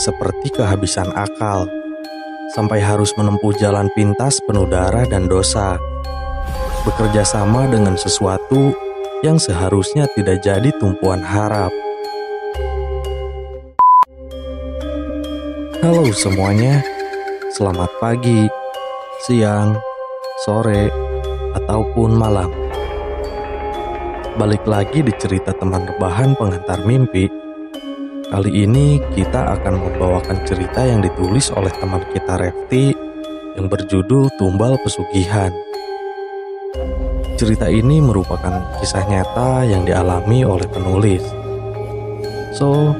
seperti kehabisan akal, sampai harus menempuh jalan pintas penuh darah dan dosa, bekerja sama dengan sesuatu yang seharusnya tidak jadi tumpuan harap. Halo semuanya, selamat pagi, siang, sore, ataupun malam. Balik lagi di cerita teman rebahan pengantar mimpi Kali ini kita akan membawakan cerita yang ditulis oleh teman kita Refti yang berjudul Tumbal Pesugihan. Cerita ini merupakan kisah nyata yang dialami oleh penulis. So,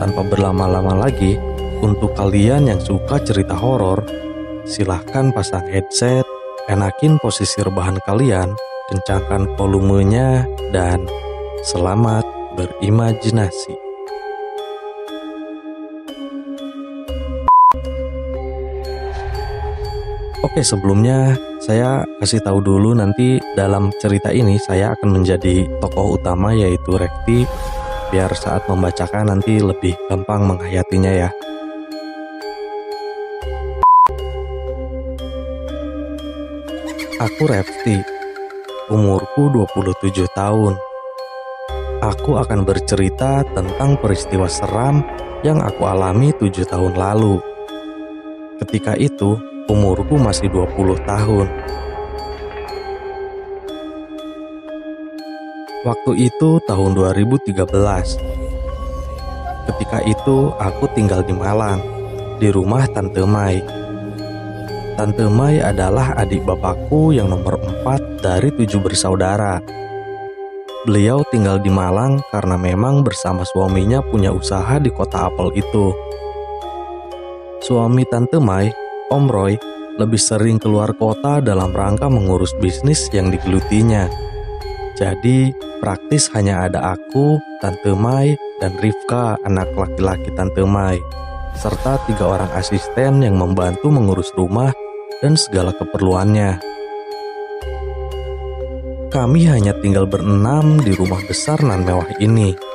tanpa berlama-lama lagi, untuk kalian yang suka cerita horor, silahkan pasang headset, enakin posisi rebahan kalian, kencangkan volumenya, dan selamat berimajinasi. Oke, sebelumnya saya kasih tahu dulu nanti dalam cerita ini saya akan menjadi tokoh utama yaitu Rekti biar saat membacakan nanti lebih gampang menghayatinya ya. Aku Rekti, umurku 27 tahun. Aku akan bercerita tentang peristiwa seram yang aku alami tujuh tahun lalu. Ketika itu, umurku masih 20 tahun. Waktu itu tahun 2013. Ketika itu aku tinggal di Malang, di rumah Tante Mai. Tante Mai adalah adik bapakku yang nomor empat dari tujuh bersaudara. Beliau tinggal di Malang karena memang bersama suaminya punya usaha di kota apel itu. Suami Tante Mai Om Roy lebih sering keluar kota dalam rangka mengurus bisnis yang digelutinya. Jadi, praktis hanya ada aku, Tante Mai, dan Rifka, anak laki-laki Tante Mai, serta tiga orang asisten yang membantu mengurus rumah dan segala keperluannya. Kami hanya tinggal berenam di rumah besar nan mewah ini.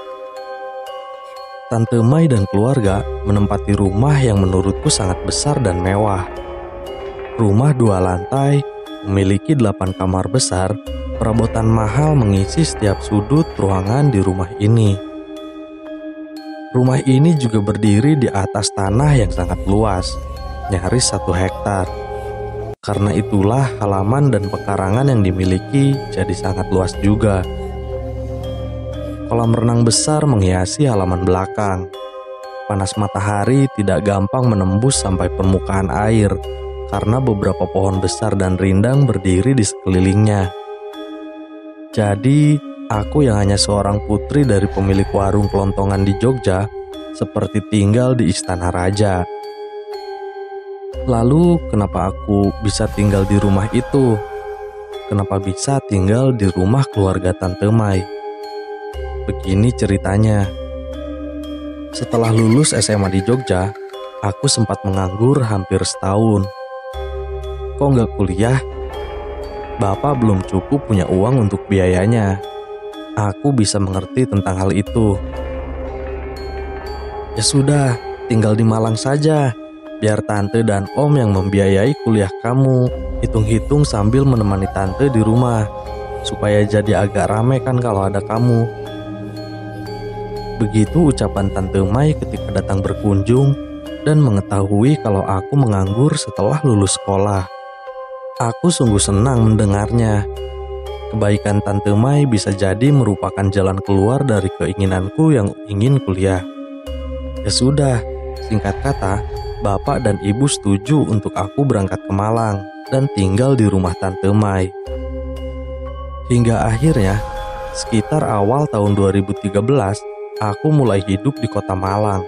Tante Mai dan keluarga menempati rumah yang menurutku sangat besar dan mewah. Rumah dua lantai, memiliki delapan kamar besar, perabotan mahal mengisi setiap sudut ruangan di rumah ini. Rumah ini juga berdiri di atas tanah yang sangat luas, nyaris satu hektar. Karena itulah halaman dan pekarangan yang dimiliki jadi sangat luas juga kolam renang besar menghiasi halaman belakang. Panas matahari tidak gampang menembus sampai permukaan air karena beberapa pohon besar dan rindang berdiri di sekelilingnya. Jadi, aku yang hanya seorang putri dari pemilik warung kelontongan di Jogja, seperti tinggal di istana raja. Lalu, kenapa aku bisa tinggal di rumah itu? Kenapa bisa tinggal di rumah keluarga Tante Mai? Begini ceritanya. Setelah lulus SMA di Jogja, aku sempat menganggur hampir setahun. Kok nggak kuliah? Bapak belum cukup punya uang untuk biayanya. Aku bisa mengerti tentang hal itu. Ya sudah, tinggal di Malang saja. Biar tante dan om yang membiayai kuliah kamu. Hitung-hitung sambil menemani tante di rumah. Supaya jadi agak rame kan kalau ada kamu. Begitu ucapan Tante Mai ketika datang berkunjung dan mengetahui kalau aku menganggur setelah lulus sekolah. Aku sungguh senang mendengarnya. Kebaikan Tante Mai bisa jadi merupakan jalan keluar dari keinginanku yang ingin kuliah. Ya sudah, singkat kata, Bapak dan Ibu setuju untuk aku berangkat ke Malang dan tinggal di rumah Tante Mai. Hingga akhirnya, sekitar awal tahun 2013, aku mulai hidup di kota Malang.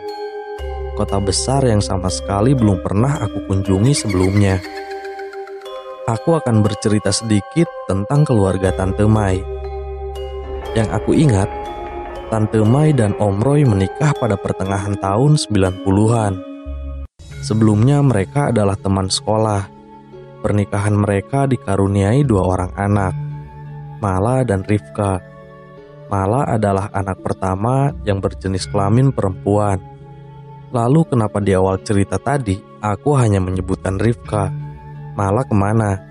Kota besar yang sama sekali belum pernah aku kunjungi sebelumnya. Aku akan bercerita sedikit tentang keluarga Tante Mai. Yang aku ingat, Tante Mai dan Om Roy menikah pada pertengahan tahun 90-an. Sebelumnya mereka adalah teman sekolah. Pernikahan mereka dikaruniai dua orang anak, Mala dan Rifka. Mala adalah anak pertama yang berjenis kelamin perempuan. Lalu kenapa di awal cerita tadi aku hanya menyebutkan Rifka? Malah ke mana?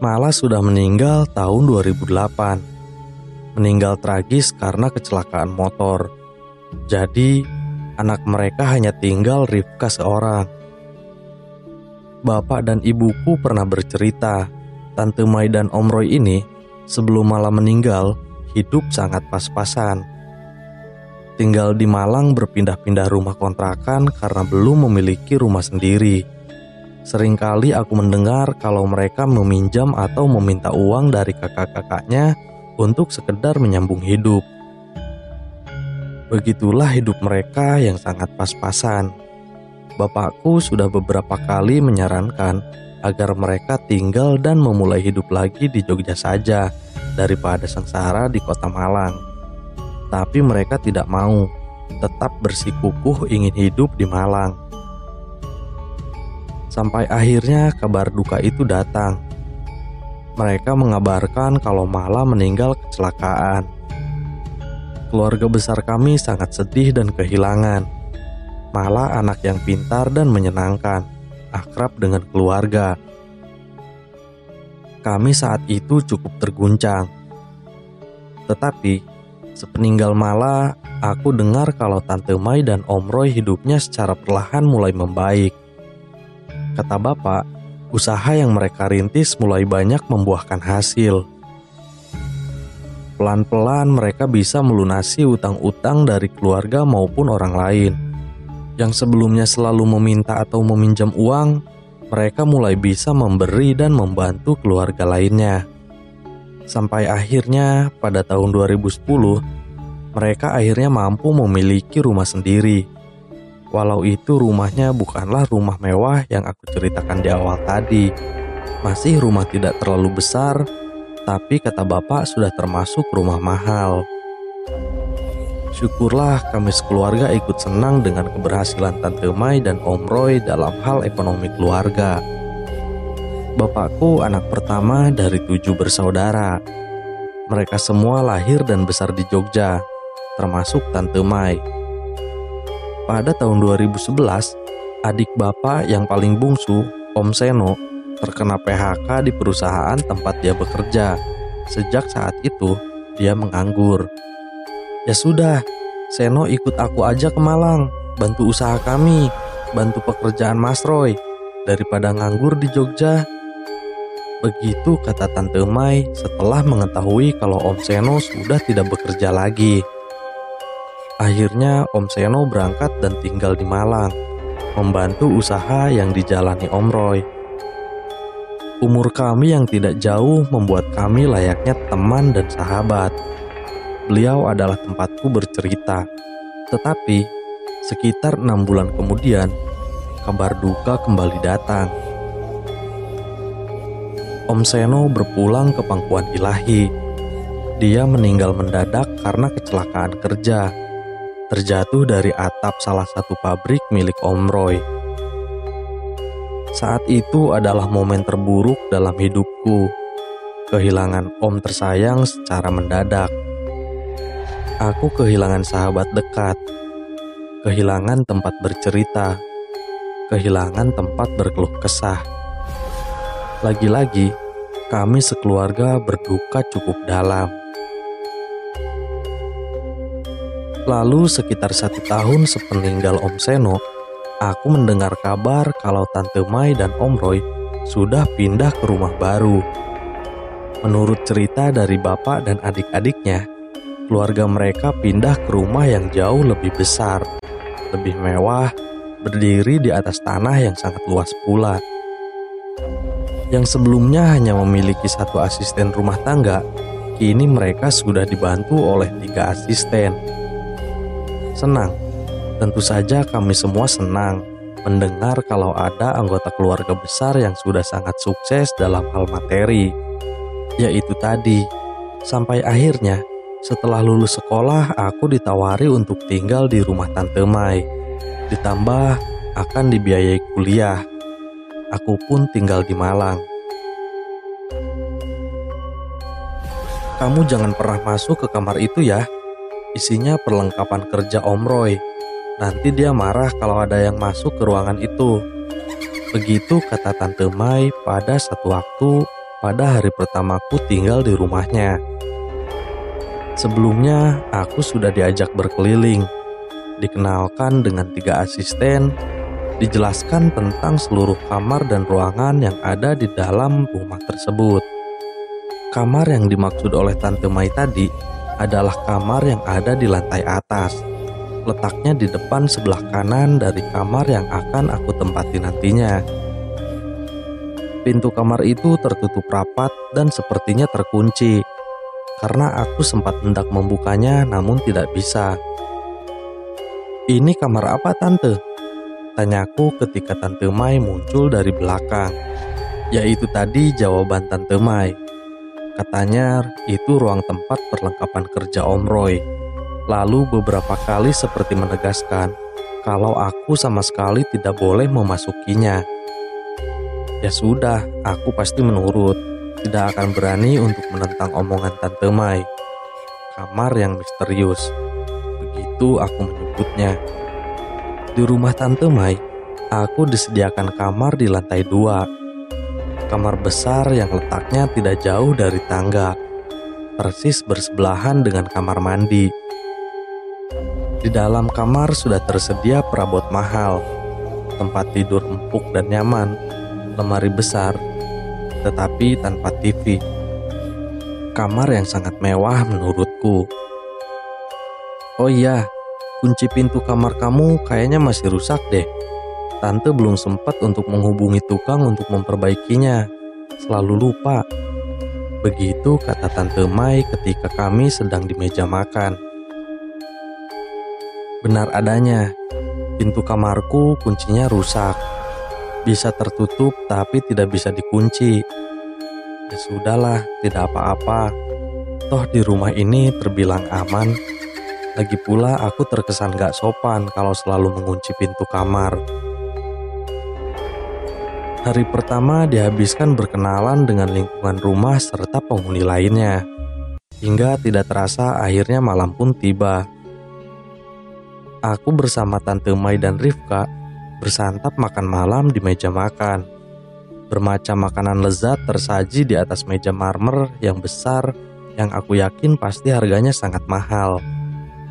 Malah sudah meninggal tahun 2008. Meninggal tragis karena kecelakaan motor. Jadi anak mereka hanya tinggal Rifka seorang. Bapak dan ibuku pernah bercerita, Tante Mai dan Om Roy ini sebelum malam meninggal hidup sangat pas-pasan tinggal di Malang berpindah-pindah rumah kontrakan karena belum memiliki rumah sendiri. Seringkali aku mendengar kalau mereka meminjam atau meminta uang dari kakak-kakaknya untuk sekedar menyambung hidup. Begitulah hidup mereka yang sangat pas-pasan. Bapakku sudah beberapa kali menyarankan agar mereka tinggal dan memulai hidup lagi di Jogja saja daripada sengsara di kota Malang tapi mereka tidak mau, tetap bersikukuh ingin hidup di Malang. Sampai akhirnya kabar duka itu datang. Mereka mengabarkan kalau Mala meninggal kecelakaan. Keluarga besar kami sangat sedih dan kehilangan. Mala anak yang pintar dan menyenangkan, akrab dengan keluarga. Kami saat itu cukup terguncang. Tetapi Sepeninggal Mala, aku dengar kalau Tante Mai dan Om Roy hidupnya secara perlahan mulai membaik. Kata bapak, usaha yang mereka rintis mulai banyak membuahkan hasil. Pelan-pelan mereka bisa melunasi utang-utang dari keluarga maupun orang lain. Yang sebelumnya selalu meminta atau meminjam uang, mereka mulai bisa memberi dan membantu keluarga lainnya. Sampai akhirnya pada tahun 2010, mereka akhirnya mampu memiliki rumah sendiri. Walau itu rumahnya bukanlah rumah mewah yang aku ceritakan di awal tadi. Masih rumah tidak terlalu besar, tapi kata bapak sudah termasuk rumah mahal. Syukurlah kami sekeluarga ikut senang dengan keberhasilan Tante Mai dan Om Roy dalam hal ekonomi keluarga. Bapakku anak pertama dari tujuh bersaudara. Mereka semua lahir dan besar di Jogja, termasuk Tante Mai. Pada tahun 2011, adik bapak yang paling bungsu, Om Seno, terkena PHK di perusahaan tempat dia bekerja. Sejak saat itu, dia menganggur. Ya sudah, Seno ikut aku aja ke Malang, bantu usaha kami, bantu pekerjaan Mas Roy. Daripada nganggur di Jogja, Begitu kata Tante Mai setelah mengetahui kalau Om Seno sudah tidak bekerja lagi. Akhirnya Om Seno berangkat dan tinggal di Malang, membantu usaha yang dijalani Om Roy. Umur kami yang tidak jauh membuat kami layaknya teman dan sahabat. Beliau adalah tempatku bercerita. Tetapi, sekitar enam bulan kemudian, kabar duka kembali datang Om Seno berpulang ke pangkuan ilahi. Dia meninggal mendadak karena kecelakaan kerja. Terjatuh dari atap salah satu pabrik milik Om Roy. Saat itu adalah momen terburuk dalam hidupku. Kehilangan Om tersayang secara mendadak. Aku kehilangan sahabat dekat. Kehilangan tempat bercerita. Kehilangan tempat berkeluh kesah lagi-lagi, kami sekeluarga berduka cukup dalam. Lalu sekitar satu tahun sepeninggal Om Seno, aku mendengar kabar kalau Tante Mai dan Om Roy sudah pindah ke rumah baru. Menurut cerita dari bapak dan adik-adiknya, keluarga mereka pindah ke rumah yang jauh lebih besar, lebih mewah, berdiri di atas tanah yang sangat luas pula yang sebelumnya hanya memiliki satu asisten rumah tangga, kini mereka sudah dibantu oleh tiga asisten. Senang, tentu saja kami semua senang mendengar kalau ada anggota keluarga besar yang sudah sangat sukses dalam hal materi. Yaitu tadi, sampai akhirnya setelah lulus sekolah aku ditawari untuk tinggal di rumah Tante Mai. Ditambah akan dibiayai kuliah aku pun tinggal di Malang. Kamu jangan pernah masuk ke kamar itu ya. Isinya perlengkapan kerja Om Roy. Nanti dia marah kalau ada yang masuk ke ruangan itu. Begitu kata Tante Mai pada satu waktu pada hari pertamaku tinggal di rumahnya. Sebelumnya, aku sudah diajak berkeliling, dikenalkan dengan tiga asisten, dijelaskan tentang seluruh kamar dan ruangan yang ada di dalam rumah tersebut. Kamar yang dimaksud oleh Tante Mai tadi adalah kamar yang ada di lantai atas letaknya di depan sebelah kanan dari kamar yang akan aku tempati nantinya. Pintu kamar itu tertutup rapat dan sepertinya terkunci, karena aku sempat hendak membukanya namun tidak bisa. Ini kamar apa tante? Tanyaku ketika Tante Mai muncul dari belakang. Yaitu tadi jawaban Tante Mai. Katanya itu ruang tempat perlengkapan kerja Om Roy lalu beberapa kali seperti menegaskan kalau aku sama sekali tidak boleh memasukinya. Ya sudah, aku pasti menurut. Tidak akan berani untuk menentang omongan Tante Mai. Kamar yang misterius. Begitu aku menyebutnya. Di rumah Tante Mai, aku disediakan kamar di lantai dua. Kamar besar yang letaknya tidak jauh dari tangga. Persis bersebelahan dengan kamar mandi di dalam kamar sudah tersedia perabot mahal, tempat tidur empuk dan nyaman, lemari besar, tetapi tanpa TV. Kamar yang sangat mewah menurutku. Oh iya, kunci pintu kamar kamu kayaknya masih rusak deh. Tante belum sempat untuk menghubungi tukang untuk memperbaikinya. Selalu lupa. Begitu kata Tante Mai ketika kami sedang di meja makan. Benar adanya, pintu kamarku kuncinya rusak. Bisa tertutup tapi tidak bisa dikunci. Ya sudahlah, tidak apa-apa. Toh di rumah ini terbilang aman. Lagi pula aku terkesan gak sopan kalau selalu mengunci pintu kamar. Hari pertama dihabiskan berkenalan dengan lingkungan rumah serta penghuni lainnya. Hingga tidak terasa akhirnya malam pun tiba. Aku bersama Tante Mai dan Rifka bersantap makan malam di meja makan. Bermacam makanan lezat tersaji di atas meja marmer yang besar yang aku yakin pasti harganya sangat mahal.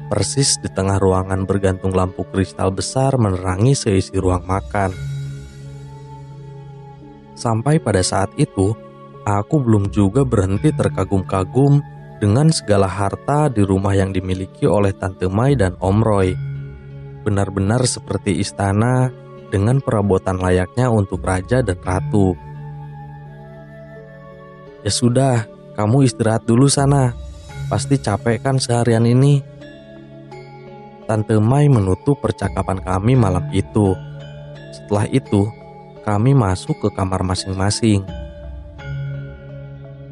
Persis di tengah ruangan bergantung lampu kristal besar menerangi seisi ruang makan. Sampai pada saat itu, aku belum juga berhenti terkagum-kagum dengan segala harta di rumah yang dimiliki oleh Tante Mai dan Om Roy benar-benar seperti istana dengan perabotan layaknya untuk raja dan ratu. Ya sudah, kamu istirahat dulu sana. Pasti capek kan seharian ini. Tante Mai menutup percakapan kami malam itu. Setelah itu, kami masuk ke kamar masing-masing.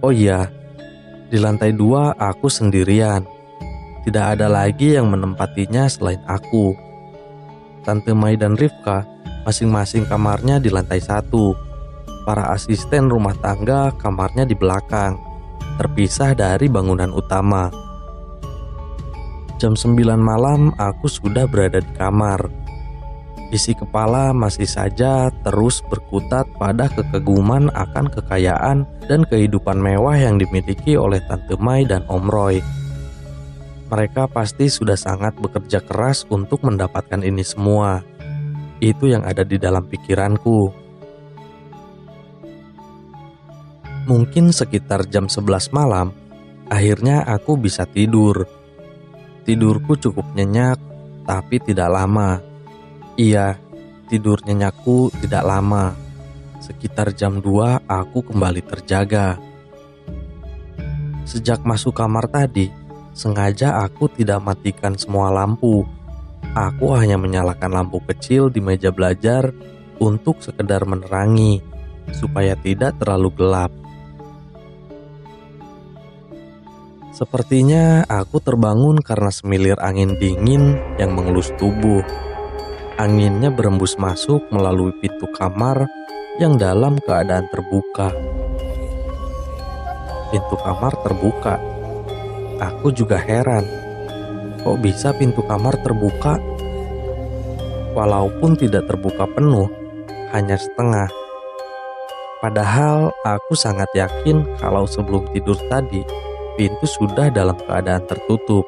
Oh iya, di lantai dua aku sendirian. Tidak ada lagi yang menempatinya selain aku. Tante Mai dan Rifka masing-masing kamarnya di lantai satu. Para asisten rumah tangga kamarnya di belakang, terpisah dari bangunan utama. Jam 9 malam aku sudah berada di kamar. Isi kepala masih saja terus berkutat pada kekaguman akan kekayaan dan kehidupan mewah yang dimiliki oleh Tante Mai dan Om Roy mereka pasti sudah sangat bekerja keras untuk mendapatkan ini semua. Itu yang ada di dalam pikiranku. Mungkin sekitar jam 11 malam, akhirnya aku bisa tidur. Tidurku cukup nyenyak, tapi tidak lama. Iya, tidur nyenyakku tidak lama. Sekitar jam 2 aku kembali terjaga. Sejak masuk kamar tadi, Sengaja aku tidak matikan semua lampu. Aku hanya menyalakan lampu kecil di meja belajar untuk sekedar menerangi, supaya tidak terlalu gelap. Sepertinya aku terbangun karena semilir angin dingin yang mengelus tubuh. Anginnya berembus masuk melalui pintu kamar yang dalam keadaan terbuka. Pintu kamar terbuka Aku juga heran, kok bisa pintu kamar terbuka? walaupun tidak terbuka penuh, hanya setengah. Padahal aku sangat yakin kalau sebelum tidur tadi, pintu sudah dalam keadaan tertutup.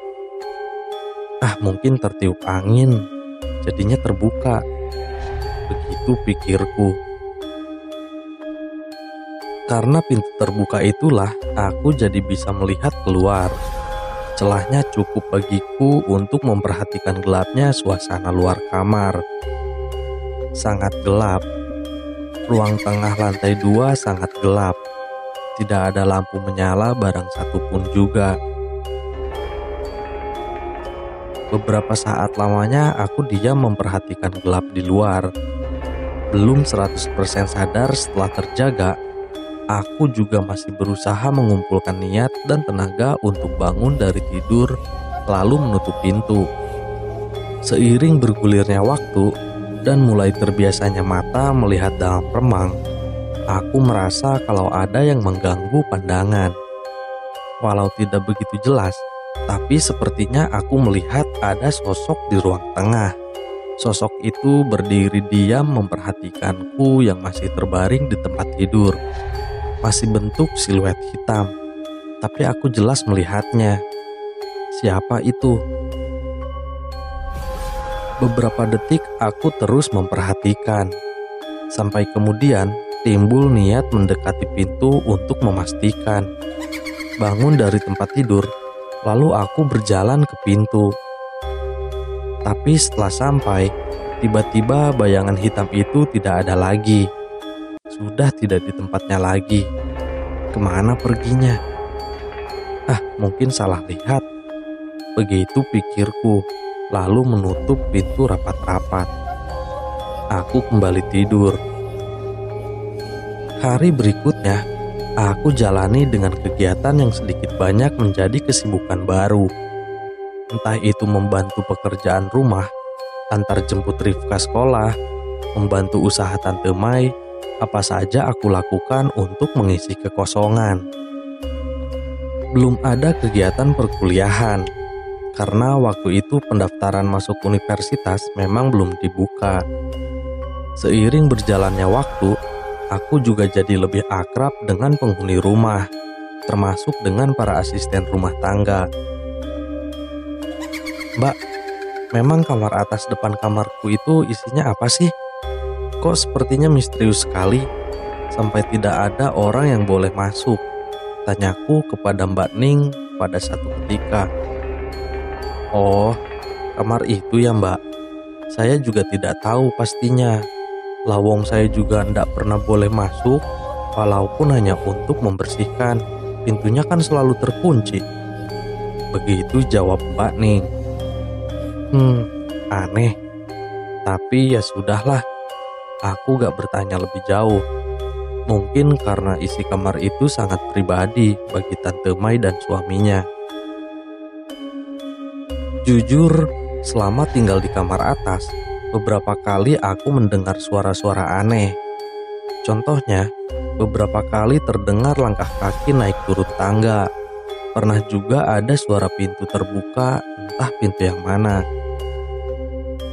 Ah, mungkin tertiup angin, jadinya terbuka. Begitu pikirku. Karena pintu terbuka itulah aku jadi bisa melihat keluar. Celahnya cukup bagiku untuk memperhatikan gelapnya suasana luar kamar. Sangat gelap. Ruang tengah lantai dua sangat gelap. Tidak ada lampu menyala barang satupun juga. Beberapa saat lamanya aku diam memperhatikan gelap di luar. Belum 100% sadar setelah terjaga, aku juga masih berusaha mengumpulkan niat dan tenaga untuk bangun dari tidur, lalu menutup pintu. Seiring bergulirnya waktu dan mulai terbiasanya mata melihat dalam remang, aku merasa kalau ada yang mengganggu pandangan. Walau tidak begitu jelas, tapi sepertinya aku melihat ada sosok di ruang tengah. Sosok itu berdiri diam memperhatikanku yang masih terbaring di tempat tidur masih bentuk siluet hitam, tapi aku jelas melihatnya. Siapa itu? Beberapa detik aku terus memperhatikan, sampai kemudian timbul niat mendekati pintu untuk memastikan. Bangun dari tempat tidur, lalu aku berjalan ke pintu. Tapi setelah sampai, tiba-tiba bayangan hitam itu tidak ada lagi sudah tidak di tempatnya lagi. Ke mana perginya? Ah, mungkin salah lihat. Begitu pikirku, lalu menutup pintu rapat-rapat. Aku kembali tidur. Hari berikutnya, aku jalani dengan kegiatan yang sedikit banyak menjadi kesibukan baru. Entah itu membantu pekerjaan rumah, antar jemput Rifka sekolah, membantu usaha Tante Mai, apa saja aku lakukan untuk mengisi kekosongan. Belum ada kegiatan perkuliahan, karena waktu itu pendaftaran masuk universitas memang belum dibuka. Seiring berjalannya waktu, aku juga jadi lebih akrab dengan penghuni rumah, termasuk dengan para asisten rumah tangga. Mbak, memang kamar atas depan kamarku itu isinya apa sih? Kok sepertinya misterius sekali, sampai tidak ada orang yang boleh masuk. Tanyaku kepada Mbak Ning pada satu ketika. Oh, kamar itu ya mbak. Saya juga tidak tahu pastinya. Lawong saya juga tidak pernah boleh masuk, walaupun hanya untuk membersihkan. Pintunya kan selalu terkunci. Begitu jawab Mbak Ning. Hmm, aneh. Tapi ya sudahlah, Aku gak bertanya lebih jauh. Mungkin karena isi kamar itu sangat pribadi bagi Tante Mai dan suaminya. Jujur, selama tinggal di kamar atas, beberapa kali aku mendengar suara-suara aneh. Contohnya, beberapa kali terdengar langkah kaki naik turun tangga. Pernah juga ada suara pintu terbuka, entah pintu yang mana.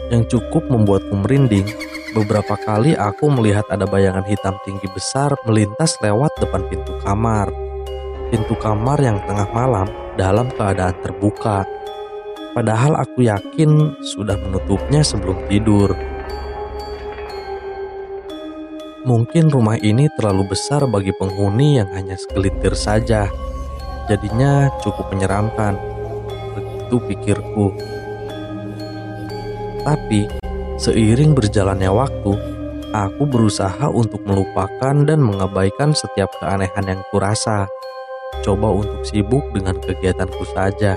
Yang cukup membuatku merinding Beberapa kali aku melihat ada bayangan hitam tinggi besar melintas lewat depan pintu kamar. Pintu kamar yang tengah malam dalam keadaan terbuka. Padahal aku yakin sudah menutupnya sebelum tidur. Mungkin rumah ini terlalu besar bagi penghuni yang hanya segelintir saja. Jadinya cukup menyeramkan. Begitu pikirku. Tapi Seiring berjalannya waktu, aku berusaha untuk melupakan dan mengabaikan setiap keanehan yang kurasa. Coba untuk sibuk dengan kegiatanku saja.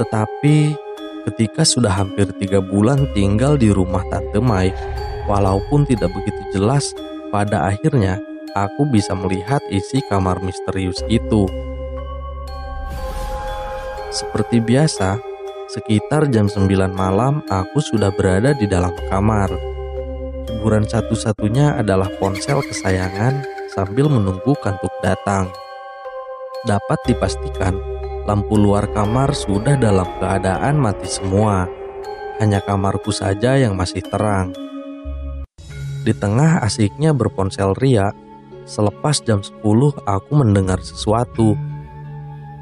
Tetapi ketika sudah hampir tiga bulan tinggal di rumah Tante Mai, walaupun tidak begitu jelas, pada akhirnya aku bisa melihat isi kamar misterius itu. Seperti biasa, Sekitar jam 9 malam aku sudah berada di dalam kamar. Hiburan satu-satunya adalah ponsel kesayangan sambil menunggu kantuk datang. Dapat dipastikan, lampu luar kamar sudah dalam keadaan mati semua. Hanya kamarku saja yang masih terang. Di tengah asiknya berponsel ria, selepas jam 10 aku mendengar sesuatu.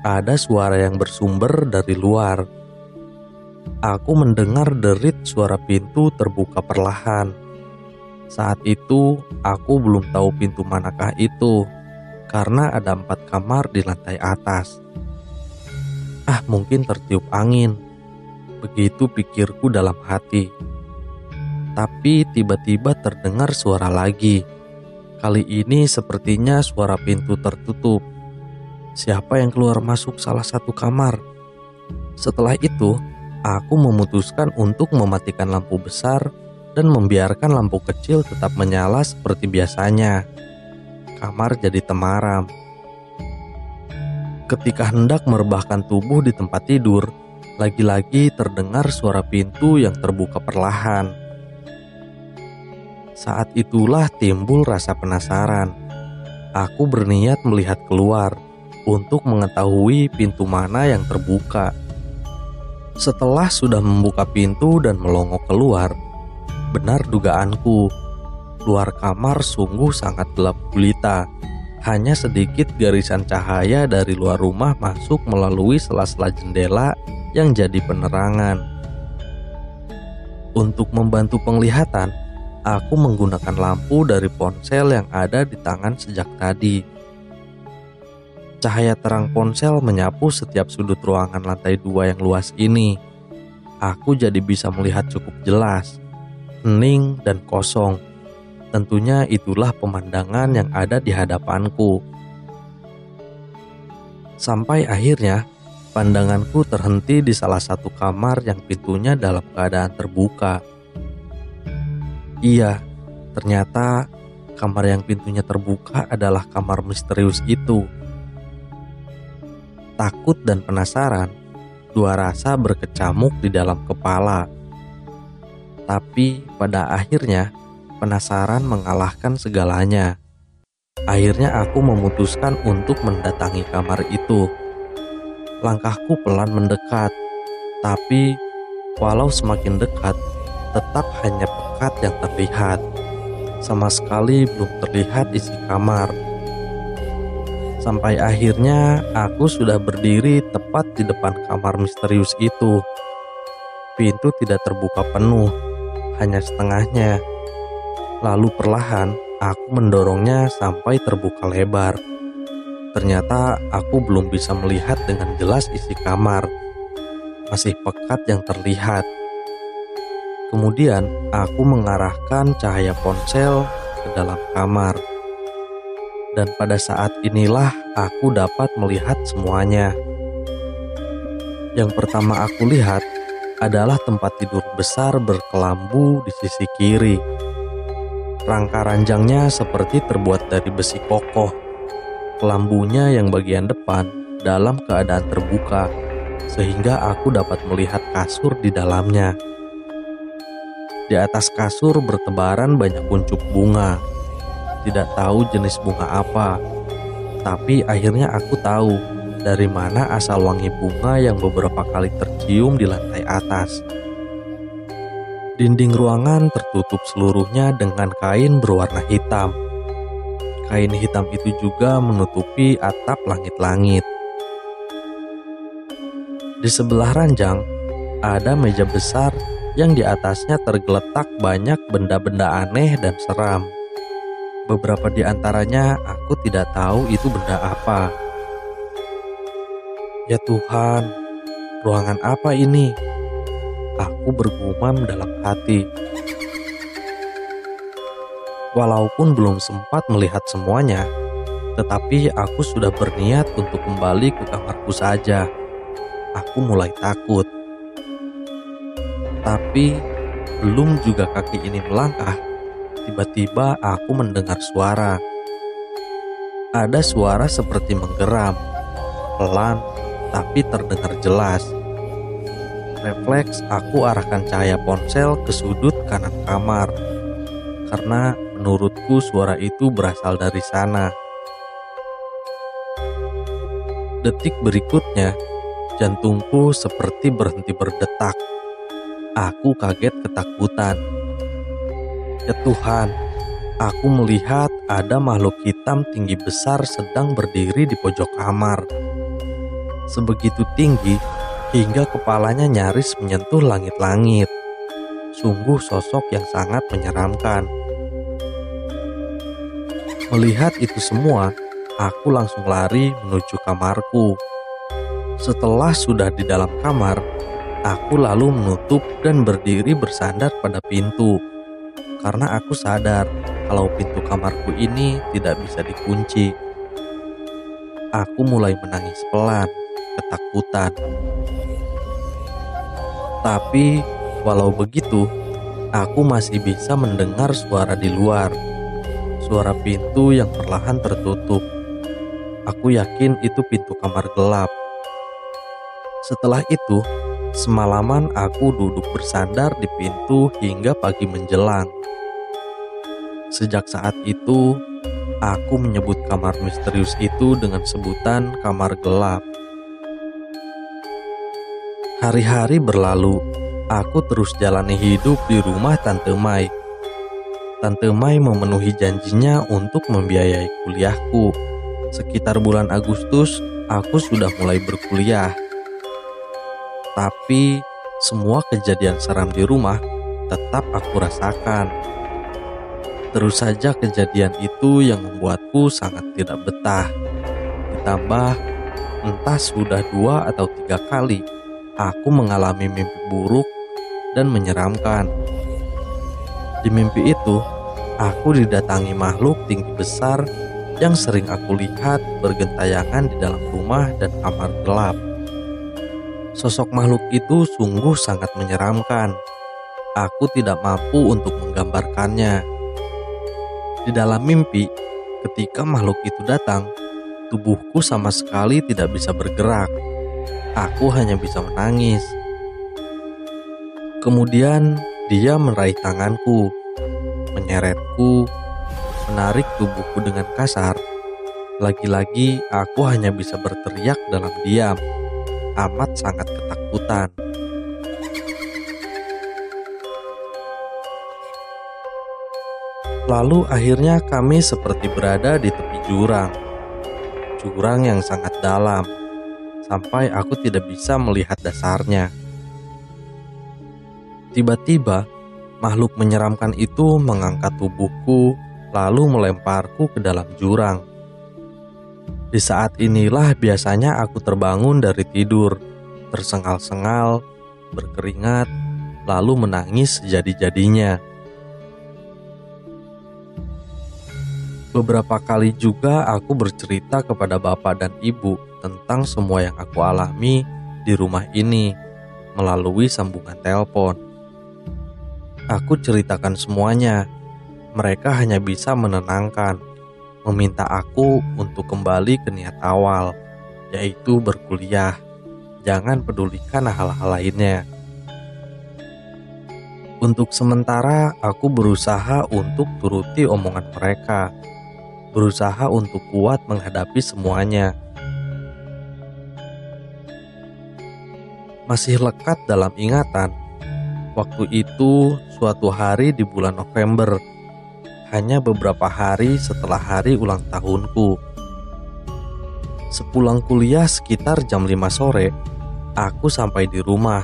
Ada suara yang bersumber dari luar. Aku mendengar derit suara pintu terbuka perlahan. Saat itu, aku belum tahu pintu manakah itu, karena ada empat kamar di lantai atas. Ah, mungkin tertiup angin. Begitu pikirku dalam hati. Tapi tiba-tiba terdengar suara lagi. Kali ini sepertinya suara pintu tertutup. Siapa yang keluar masuk salah satu kamar? Setelah itu, aku memutuskan untuk mematikan lampu besar dan membiarkan lampu kecil tetap menyala seperti biasanya. Kamar jadi temaram. Ketika hendak merebahkan tubuh di tempat tidur, lagi-lagi terdengar suara pintu yang terbuka perlahan. Saat itulah timbul rasa penasaran. Aku berniat melihat keluar untuk mengetahui pintu mana yang terbuka. Setelah sudah membuka pintu dan melongok keluar, benar dugaanku. Luar kamar sungguh sangat gelap gulita. Hanya sedikit garisan cahaya dari luar rumah masuk melalui sela-sela jendela yang jadi penerangan. Untuk membantu penglihatan, aku menggunakan lampu dari ponsel yang ada di tangan sejak tadi. Cahaya terang ponsel menyapu setiap sudut ruangan lantai dua yang luas ini. Aku jadi bisa melihat cukup jelas, hening dan kosong. Tentunya itulah pemandangan yang ada di hadapanku. Sampai akhirnya, pandanganku terhenti di salah satu kamar yang pintunya dalam keadaan terbuka. Iya, ternyata kamar yang pintunya terbuka adalah kamar misterius itu. Takut dan penasaran, dua rasa berkecamuk di dalam kepala. Tapi pada akhirnya, penasaran mengalahkan segalanya. Akhirnya aku memutuskan untuk mendatangi kamar itu. Langkahku pelan mendekat, tapi walau semakin dekat, tetap hanya pekat yang terlihat. Sama sekali belum terlihat isi kamar. Sampai akhirnya aku sudah berdiri tepat di depan kamar misterius itu. Pintu tidak terbuka penuh, hanya setengahnya. Lalu perlahan aku mendorongnya sampai terbuka lebar. Ternyata aku belum bisa melihat dengan jelas isi kamar. Masih pekat yang terlihat. Kemudian aku mengarahkan cahaya ponsel ke dalam kamar. Dan pada saat inilah aku dapat melihat semuanya. Yang pertama aku lihat adalah tempat tidur besar berkelambu di sisi kiri. Rangka ranjangnya seperti terbuat dari besi kokoh. Kelambunya yang bagian depan dalam keadaan terbuka, sehingga aku dapat melihat kasur di dalamnya. Di atas kasur bertebaran banyak kuncup bunga. Tidak tahu jenis bunga apa, tapi akhirnya aku tahu dari mana asal wangi bunga yang beberapa kali tercium di lantai atas. Dinding ruangan tertutup seluruhnya dengan kain berwarna hitam. Kain hitam itu juga menutupi atap langit-langit. Di sebelah ranjang ada meja besar yang di atasnya tergeletak banyak benda-benda aneh dan seram. Beberapa di antaranya aku tidak tahu itu benda apa. Ya Tuhan, ruangan apa ini? Aku bergumam dalam hati. Walaupun belum sempat melihat semuanya, tetapi aku sudah berniat untuk kembali ke kamarku saja. Aku mulai takut. Tapi belum juga kaki ini melangkah, tiba-tiba aku mendengar suara. Ada suara seperti menggeram, pelan tapi terdengar jelas. Refleks aku arahkan cahaya ponsel ke sudut kanan kamar, karena menurutku suara itu berasal dari sana. Detik berikutnya, jantungku seperti berhenti berdetak Aku kaget ketakutan. Ya Tuhan, aku melihat ada makhluk hitam tinggi besar sedang berdiri di pojok kamar. Sebegitu tinggi hingga kepalanya nyaris menyentuh langit-langit. Sungguh sosok yang sangat menyeramkan. Melihat itu semua, aku langsung lari menuju kamarku. Setelah sudah di dalam kamar, aku lalu menutup dan berdiri bersandar pada pintu. Karena aku sadar kalau pintu kamarku ini tidak bisa dikunci. Aku mulai menangis pelan ketakutan. Tapi walau begitu, aku masih bisa mendengar suara di luar. Suara pintu yang perlahan tertutup. Aku yakin itu pintu kamar gelap. Setelah itu, semalaman aku duduk bersandar di pintu hingga pagi menjelang. Sejak saat itu, aku menyebut kamar misterius itu dengan sebutan kamar gelap. Hari-hari berlalu, aku terus jalani hidup di rumah Tante Mai. Tante Mai memenuhi janjinya untuk membiayai kuliahku. Sekitar bulan Agustus, aku sudah mulai berkuliah. Tapi semua kejadian seram di rumah tetap aku rasakan. Terus saja kejadian itu yang membuatku sangat tidak betah. Ditambah entah sudah dua atau tiga kali aku mengalami mimpi buruk dan menyeramkan. Di mimpi itu, aku didatangi makhluk tinggi besar yang sering aku lihat bergentayangan di dalam rumah dan kamar gelap. Sosok makhluk itu sungguh sangat menyeramkan. Aku tidak mampu untuk menggambarkannya. Di dalam mimpi, ketika makhluk itu datang, tubuhku sama sekali tidak bisa bergerak Aku hanya bisa menangis. Kemudian dia meraih tanganku, menyeretku, menarik tubuhku dengan kasar. Lagi-lagi aku hanya bisa berteriak dalam diam, amat sangat ketakutan. Lalu akhirnya kami seperti berada di tepi jurang. Jurang yang sangat dalam sampai aku tidak bisa melihat dasarnya. Tiba-tiba, makhluk menyeramkan itu mengangkat tubuhku, lalu melemparku ke dalam jurang. Di saat inilah biasanya aku terbangun dari tidur, tersengal-sengal, berkeringat, lalu menangis sejadi-jadinya. Beberapa kali juga aku bercerita kepada bapak dan ibu tentang semua yang aku alami di rumah ini melalui sambungan telepon. Aku ceritakan semuanya. Mereka hanya bisa menenangkan, meminta aku untuk kembali ke niat awal, yaitu berkuliah. Jangan pedulikan hal-hal lainnya. Untuk sementara, aku berusaha untuk turuti omongan mereka berusaha untuk kuat menghadapi semuanya. Masih lekat dalam ingatan, waktu itu suatu hari di bulan November, hanya beberapa hari setelah hari ulang tahunku. Sepulang kuliah sekitar jam 5 sore, aku sampai di rumah.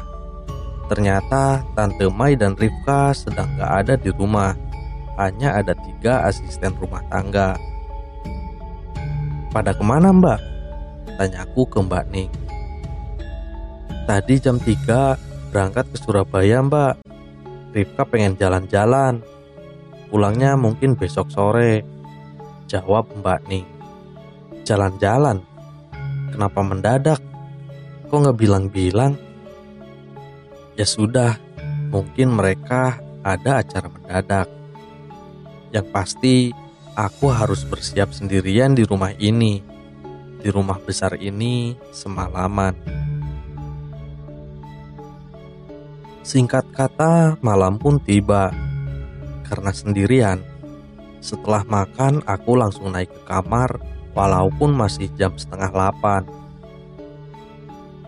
Ternyata Tante Mai dan Rifka sedang gak ada di rumah. Hanya ada tiga asisten rumah tangga. Pada ke mana mbak? Tanyaku ke mbak Ning. Tadi jam 3 berangkat ke Surabaya mbak. Rifka pengen jalan-jalan. Pulangnya mungkin besok sore. Jawab mbak Ning. Jalan-jalan? Kenapa mendadak? Kok nggak bilang-bilang? Ya sudah, mungkin mereka ada acara mendadak. Yang pasti aku harus bersiap sendirian di rumah ini, di rumah besar ini semalaman. Singkat kata, malam pun tiba. Karena sendirian, setelah makan aku langsung naik ke kamar walaupun masih jam setengah delapan.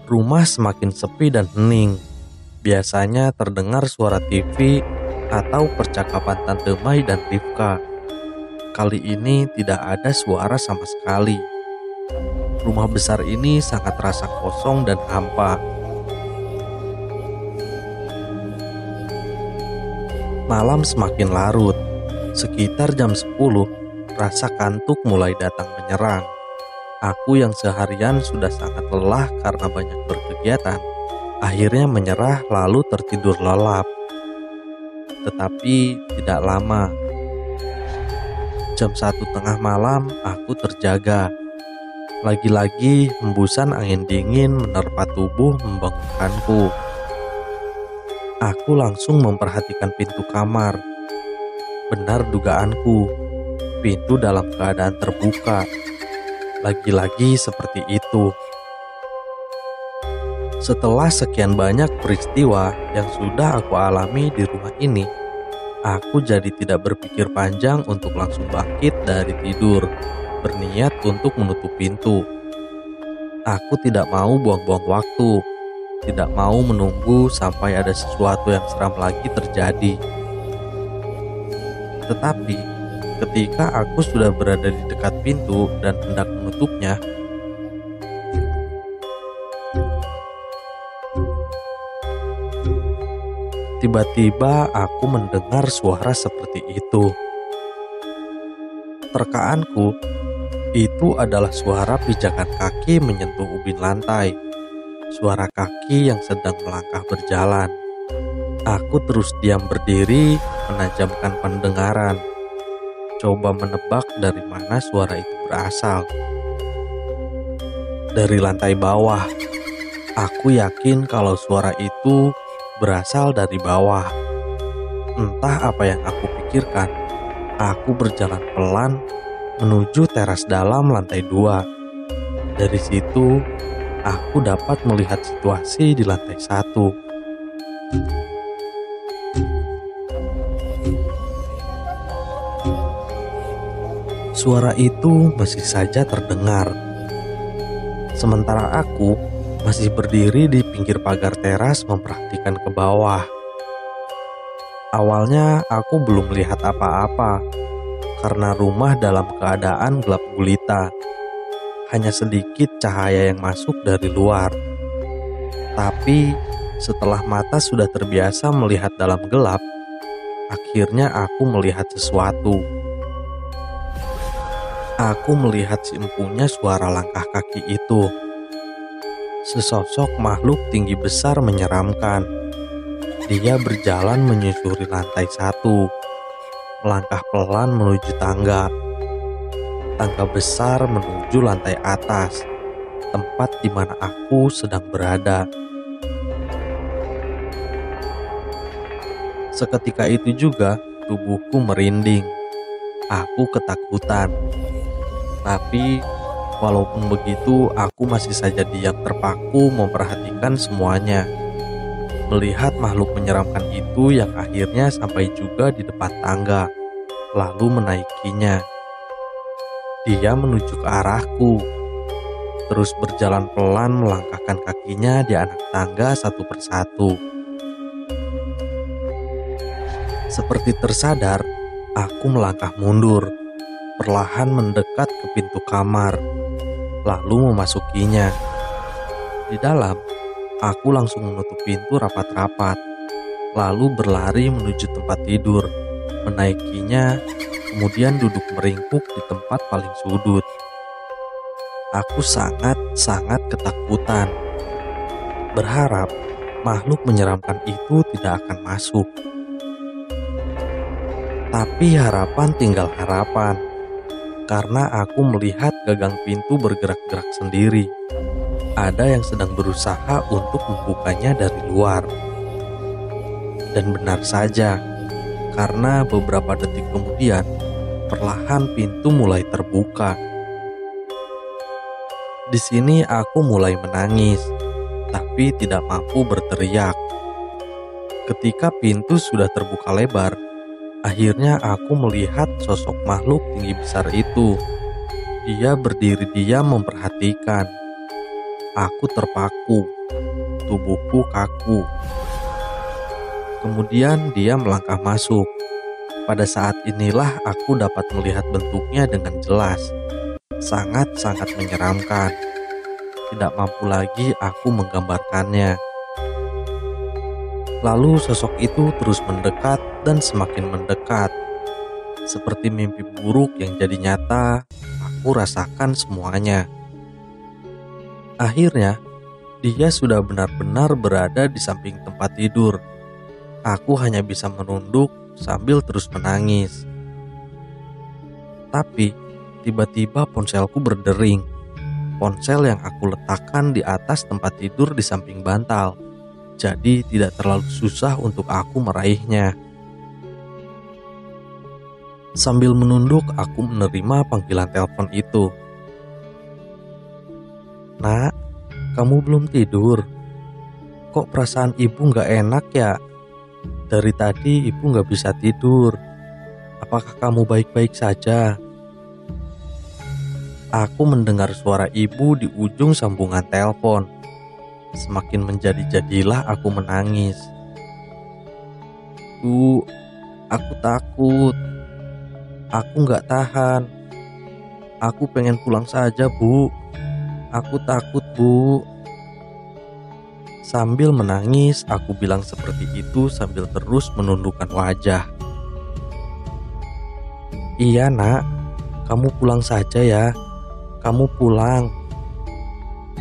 Rumah semakin sepi dan hening. biasanya terdengar suara TV atau percakapan Tante Mai dan Rifka. Kali ini tidak ada suara sama sekali. Rumah besar ini sangat terasa kosong dan hampa. Malam semakin larut. Sekitar jam 10, rasa kantuk mulai datang menyerang. Aku yang seharian sudah sangat lelah karena banyak berkegiatan, akhirnya menyerah lalu tertidur lelap. Tetapi tidak lama. Jam satu tengah malam aku terjaga. Lagi-lagi hembusan angin dingin menerpa tubuh membangunkanku. Aku langsung memperhatikan pintu kamar. Benar dugaanku, pintu dalam keadaan terbuka. Lagi-lagi seperti itu. Setelah sekian banyak peristiwa yang sudah aku alami di rumah ini, aku jadi tidak berpikir panjang untuk langsung bangkit dari tidur, berniat untuk menutup pintu. Aku tidak mau buang-buang waktu tidak mau menunggu sampai ada sesuatu yang seram lagi terjadi. Tetapi, ketika aku sudah berada di dekat pintu dan hendak menutupnya, tiba-tiba aku mendengar suara seperti itu. Terkaanku, itu adalah suara pijakan kaki menyentuh ubin lantai suara kaki yang sedang melangkah berjalan. Aku terus diam berdiri, menajamkan pendengaran, coba menebak dari mana suara itu berasal. Dari lantai bawah, aku yakin kalau suara itu berasal dari bawah. Entah apa yang aku pikirkan, aku berjalan pelan menuju teras dalam lantai dua. Dari situ, aku dapat melihat situasi di lantai satu. Suara itu masih saja terdengar. Sementara aku masih berdiri di pinggir pagar teras memperhatikan ke bawah. Awalnya aku belum melihat apa-apa karena rumah dalam keadaan gelap gulita hanya sedikit cahaya yang masuk dari luar. Tapi setelah mata sudah terbiasa melihat dalam gelap, akhirnya aku melihat sesuatu. Aku melihat si empunya suara langkah kaki itu. Sesosok makhluk tinggi besar menyeramkan. Dia berjalan menyusuri lantai satu, melangkah pelan menuju tangga tangga besar menuju lantai atas, tempat di mana aku sedang berada. Seketika itu juga tubuhku merinding. Aku ketakutan. Tapi walaupun begitu aku masih saja diam terpaku memperhatikan semuanya. Melihat makhluk menyeramkan itu yang akhirnya sampai juga di depan tangga, lalu menaikinya. Dia menuju ke arahku, terus berjalan pelan melangkahkan kakinya di anak tangga satu persatu. Seperti tersadar, aku melangkah mundur, perlahan mendekat ke pintu kamar, lalu memasukinya. Di dalam, aku langsung menutup pintu rapat-rapat, lalu berlari menuju tempat tidur, menaikinya kemudian duduk meringkuk di tempat paling sudut. Aku sangat-sangat ketakutan. Berharap makhluk menyeramkan itu tidak akan masuk. Tapi harapan tinggal harapan, karena aku melihat gagang pintu bergerak-gerak sendiri. Ada yang sedang berusaha untuk membukanya dari luar. Dan benar saja, karena beberapa detik kemudian perlahan pintu mulai terbuka. Di sini aku mulai menangis, tapi tidak mampu berteriak. Ketika pintu sudah terbuka lebar, akhirnya aku melihat sosok makhluk tinggi besar itu. Dia berdiri diam memperhatikan. Aku terpaku, tubuhku kaku, Kemudian dia melangkah masuk. Pada saat inilah aku dapat melihat bentuknya dengan jelas. Sangat-sangat menyeramkan. Tidak mampu lagi aku menggambarkannya. Lalu sosok itu terus mendekat dan semakin mendekat. Seperti mimpi buruk yang jadi nyata, aku rasakan semuanya. Akhirnya, dia sudah benar-benar berada di samping tempat tidur. Aku hanya bisa menunduk sambil terus menangis. Tapi, tiba-tiba ponselku berdering. Ponsel yang aku letakkan di atas tempat tidur di samping bantal. Jadi tidak terlalu susah untuk aku meraihnya. Sambil menunduk, aku menerima panggilan telepon itu. Nak, kamu belum tidur? Kok perasaan ibu nggak enak ya? Dari tadi ibu nggak bisa tidur. Apakah kamu baik-baik saja? Aku mendengar suara ibu di ujung sambungan telepon. Semakin menjadi-jadilah aku menangis. Bu, aku takut. Aku nggak tahan. Aku pengen pulang saja, Bu. Aku takut, Bu. Sambil menangis, aku bilang seperti itu sambil terus menundukkan wajah. Iya, Nak. Kamu pulang saja ya. Kamu pulang.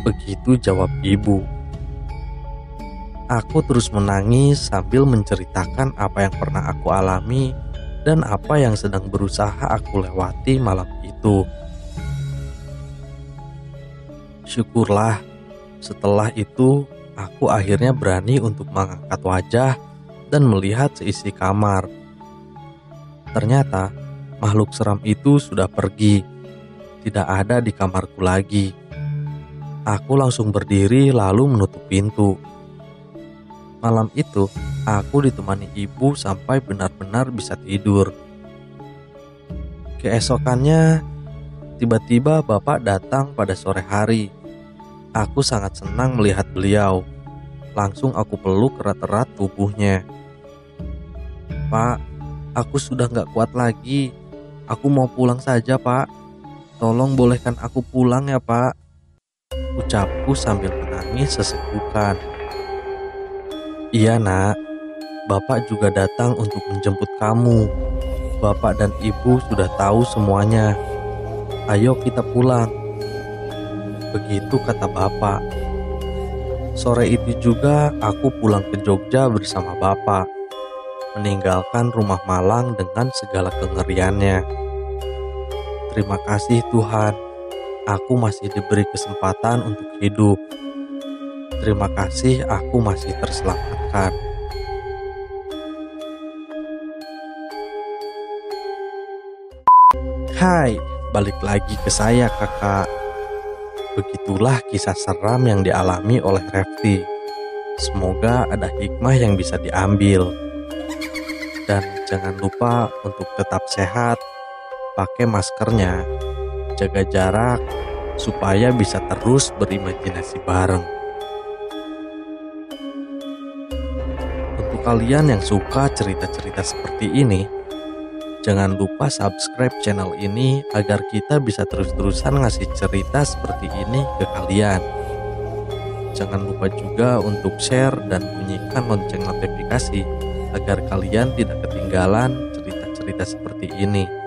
Begitu jawab ibu. Aku terus menangis sambil menceritakan apa yang pernah aku alami dan apa yang sedang berusaha aku lewati malam itu. Syukurlah, setelah itu aku akhirnya berani untuk mengangkat wajah dan melihat seisi kamar. Ternyata makhluk seram itu sudah pergi, tidak ada di kamarku lagi. Aku langsung berdiri lalu menutup pintu. Malam itu, aku ditemani ibu sampai benar-benar bisa tidur. Keesokannya, tiba-tiba bapak datang pada sore hari Aku sangat senang melihat beliau. Langsung aku peluk erat-erat tubuhnya. Pak, aku sudah gak kuat lagi. Aku mau pulang saja, Pak. Tolong bolehkan aku pulang ya, Pak. Ucapku sambil menangis sesegukan. Iya, nak. Bapak juga datang untuk menjemput kamu. Bapak dan ibu sudah tahu semuanya. Ayo kita pulang. Begitu kata bapak. Sore itu juga aku pulang ke Jogja bersama bapak, meninggalkan rumah Malang dengan segala kengeriannya. Terima kasih Tuhan, aku masih diberi kesempatan untuk hidup. Terima kasih aku masih terselamatkan. Hai, balik lagi ke saya kakak. Begitulah kisah seram yang dialami oleh Refti. Semoga ada hikmah yang bisa diambil. Dan jangan lupa untuk tetap sehat, pakai maskernya, jaga jarak, supaya bisa terus berimajinasi bareng. Untuk kalian yang suka cerita-cerita seperti ini, Jangan lupa subscribe channel ini agar kita bisa terus-terusan ngasih cerita seperti ini ke kalian. Jangan lupa juga untuk share dan bunyikan lonceng notifikasi agar kalian tidak ketinggalan cerita-cerita seperti ini.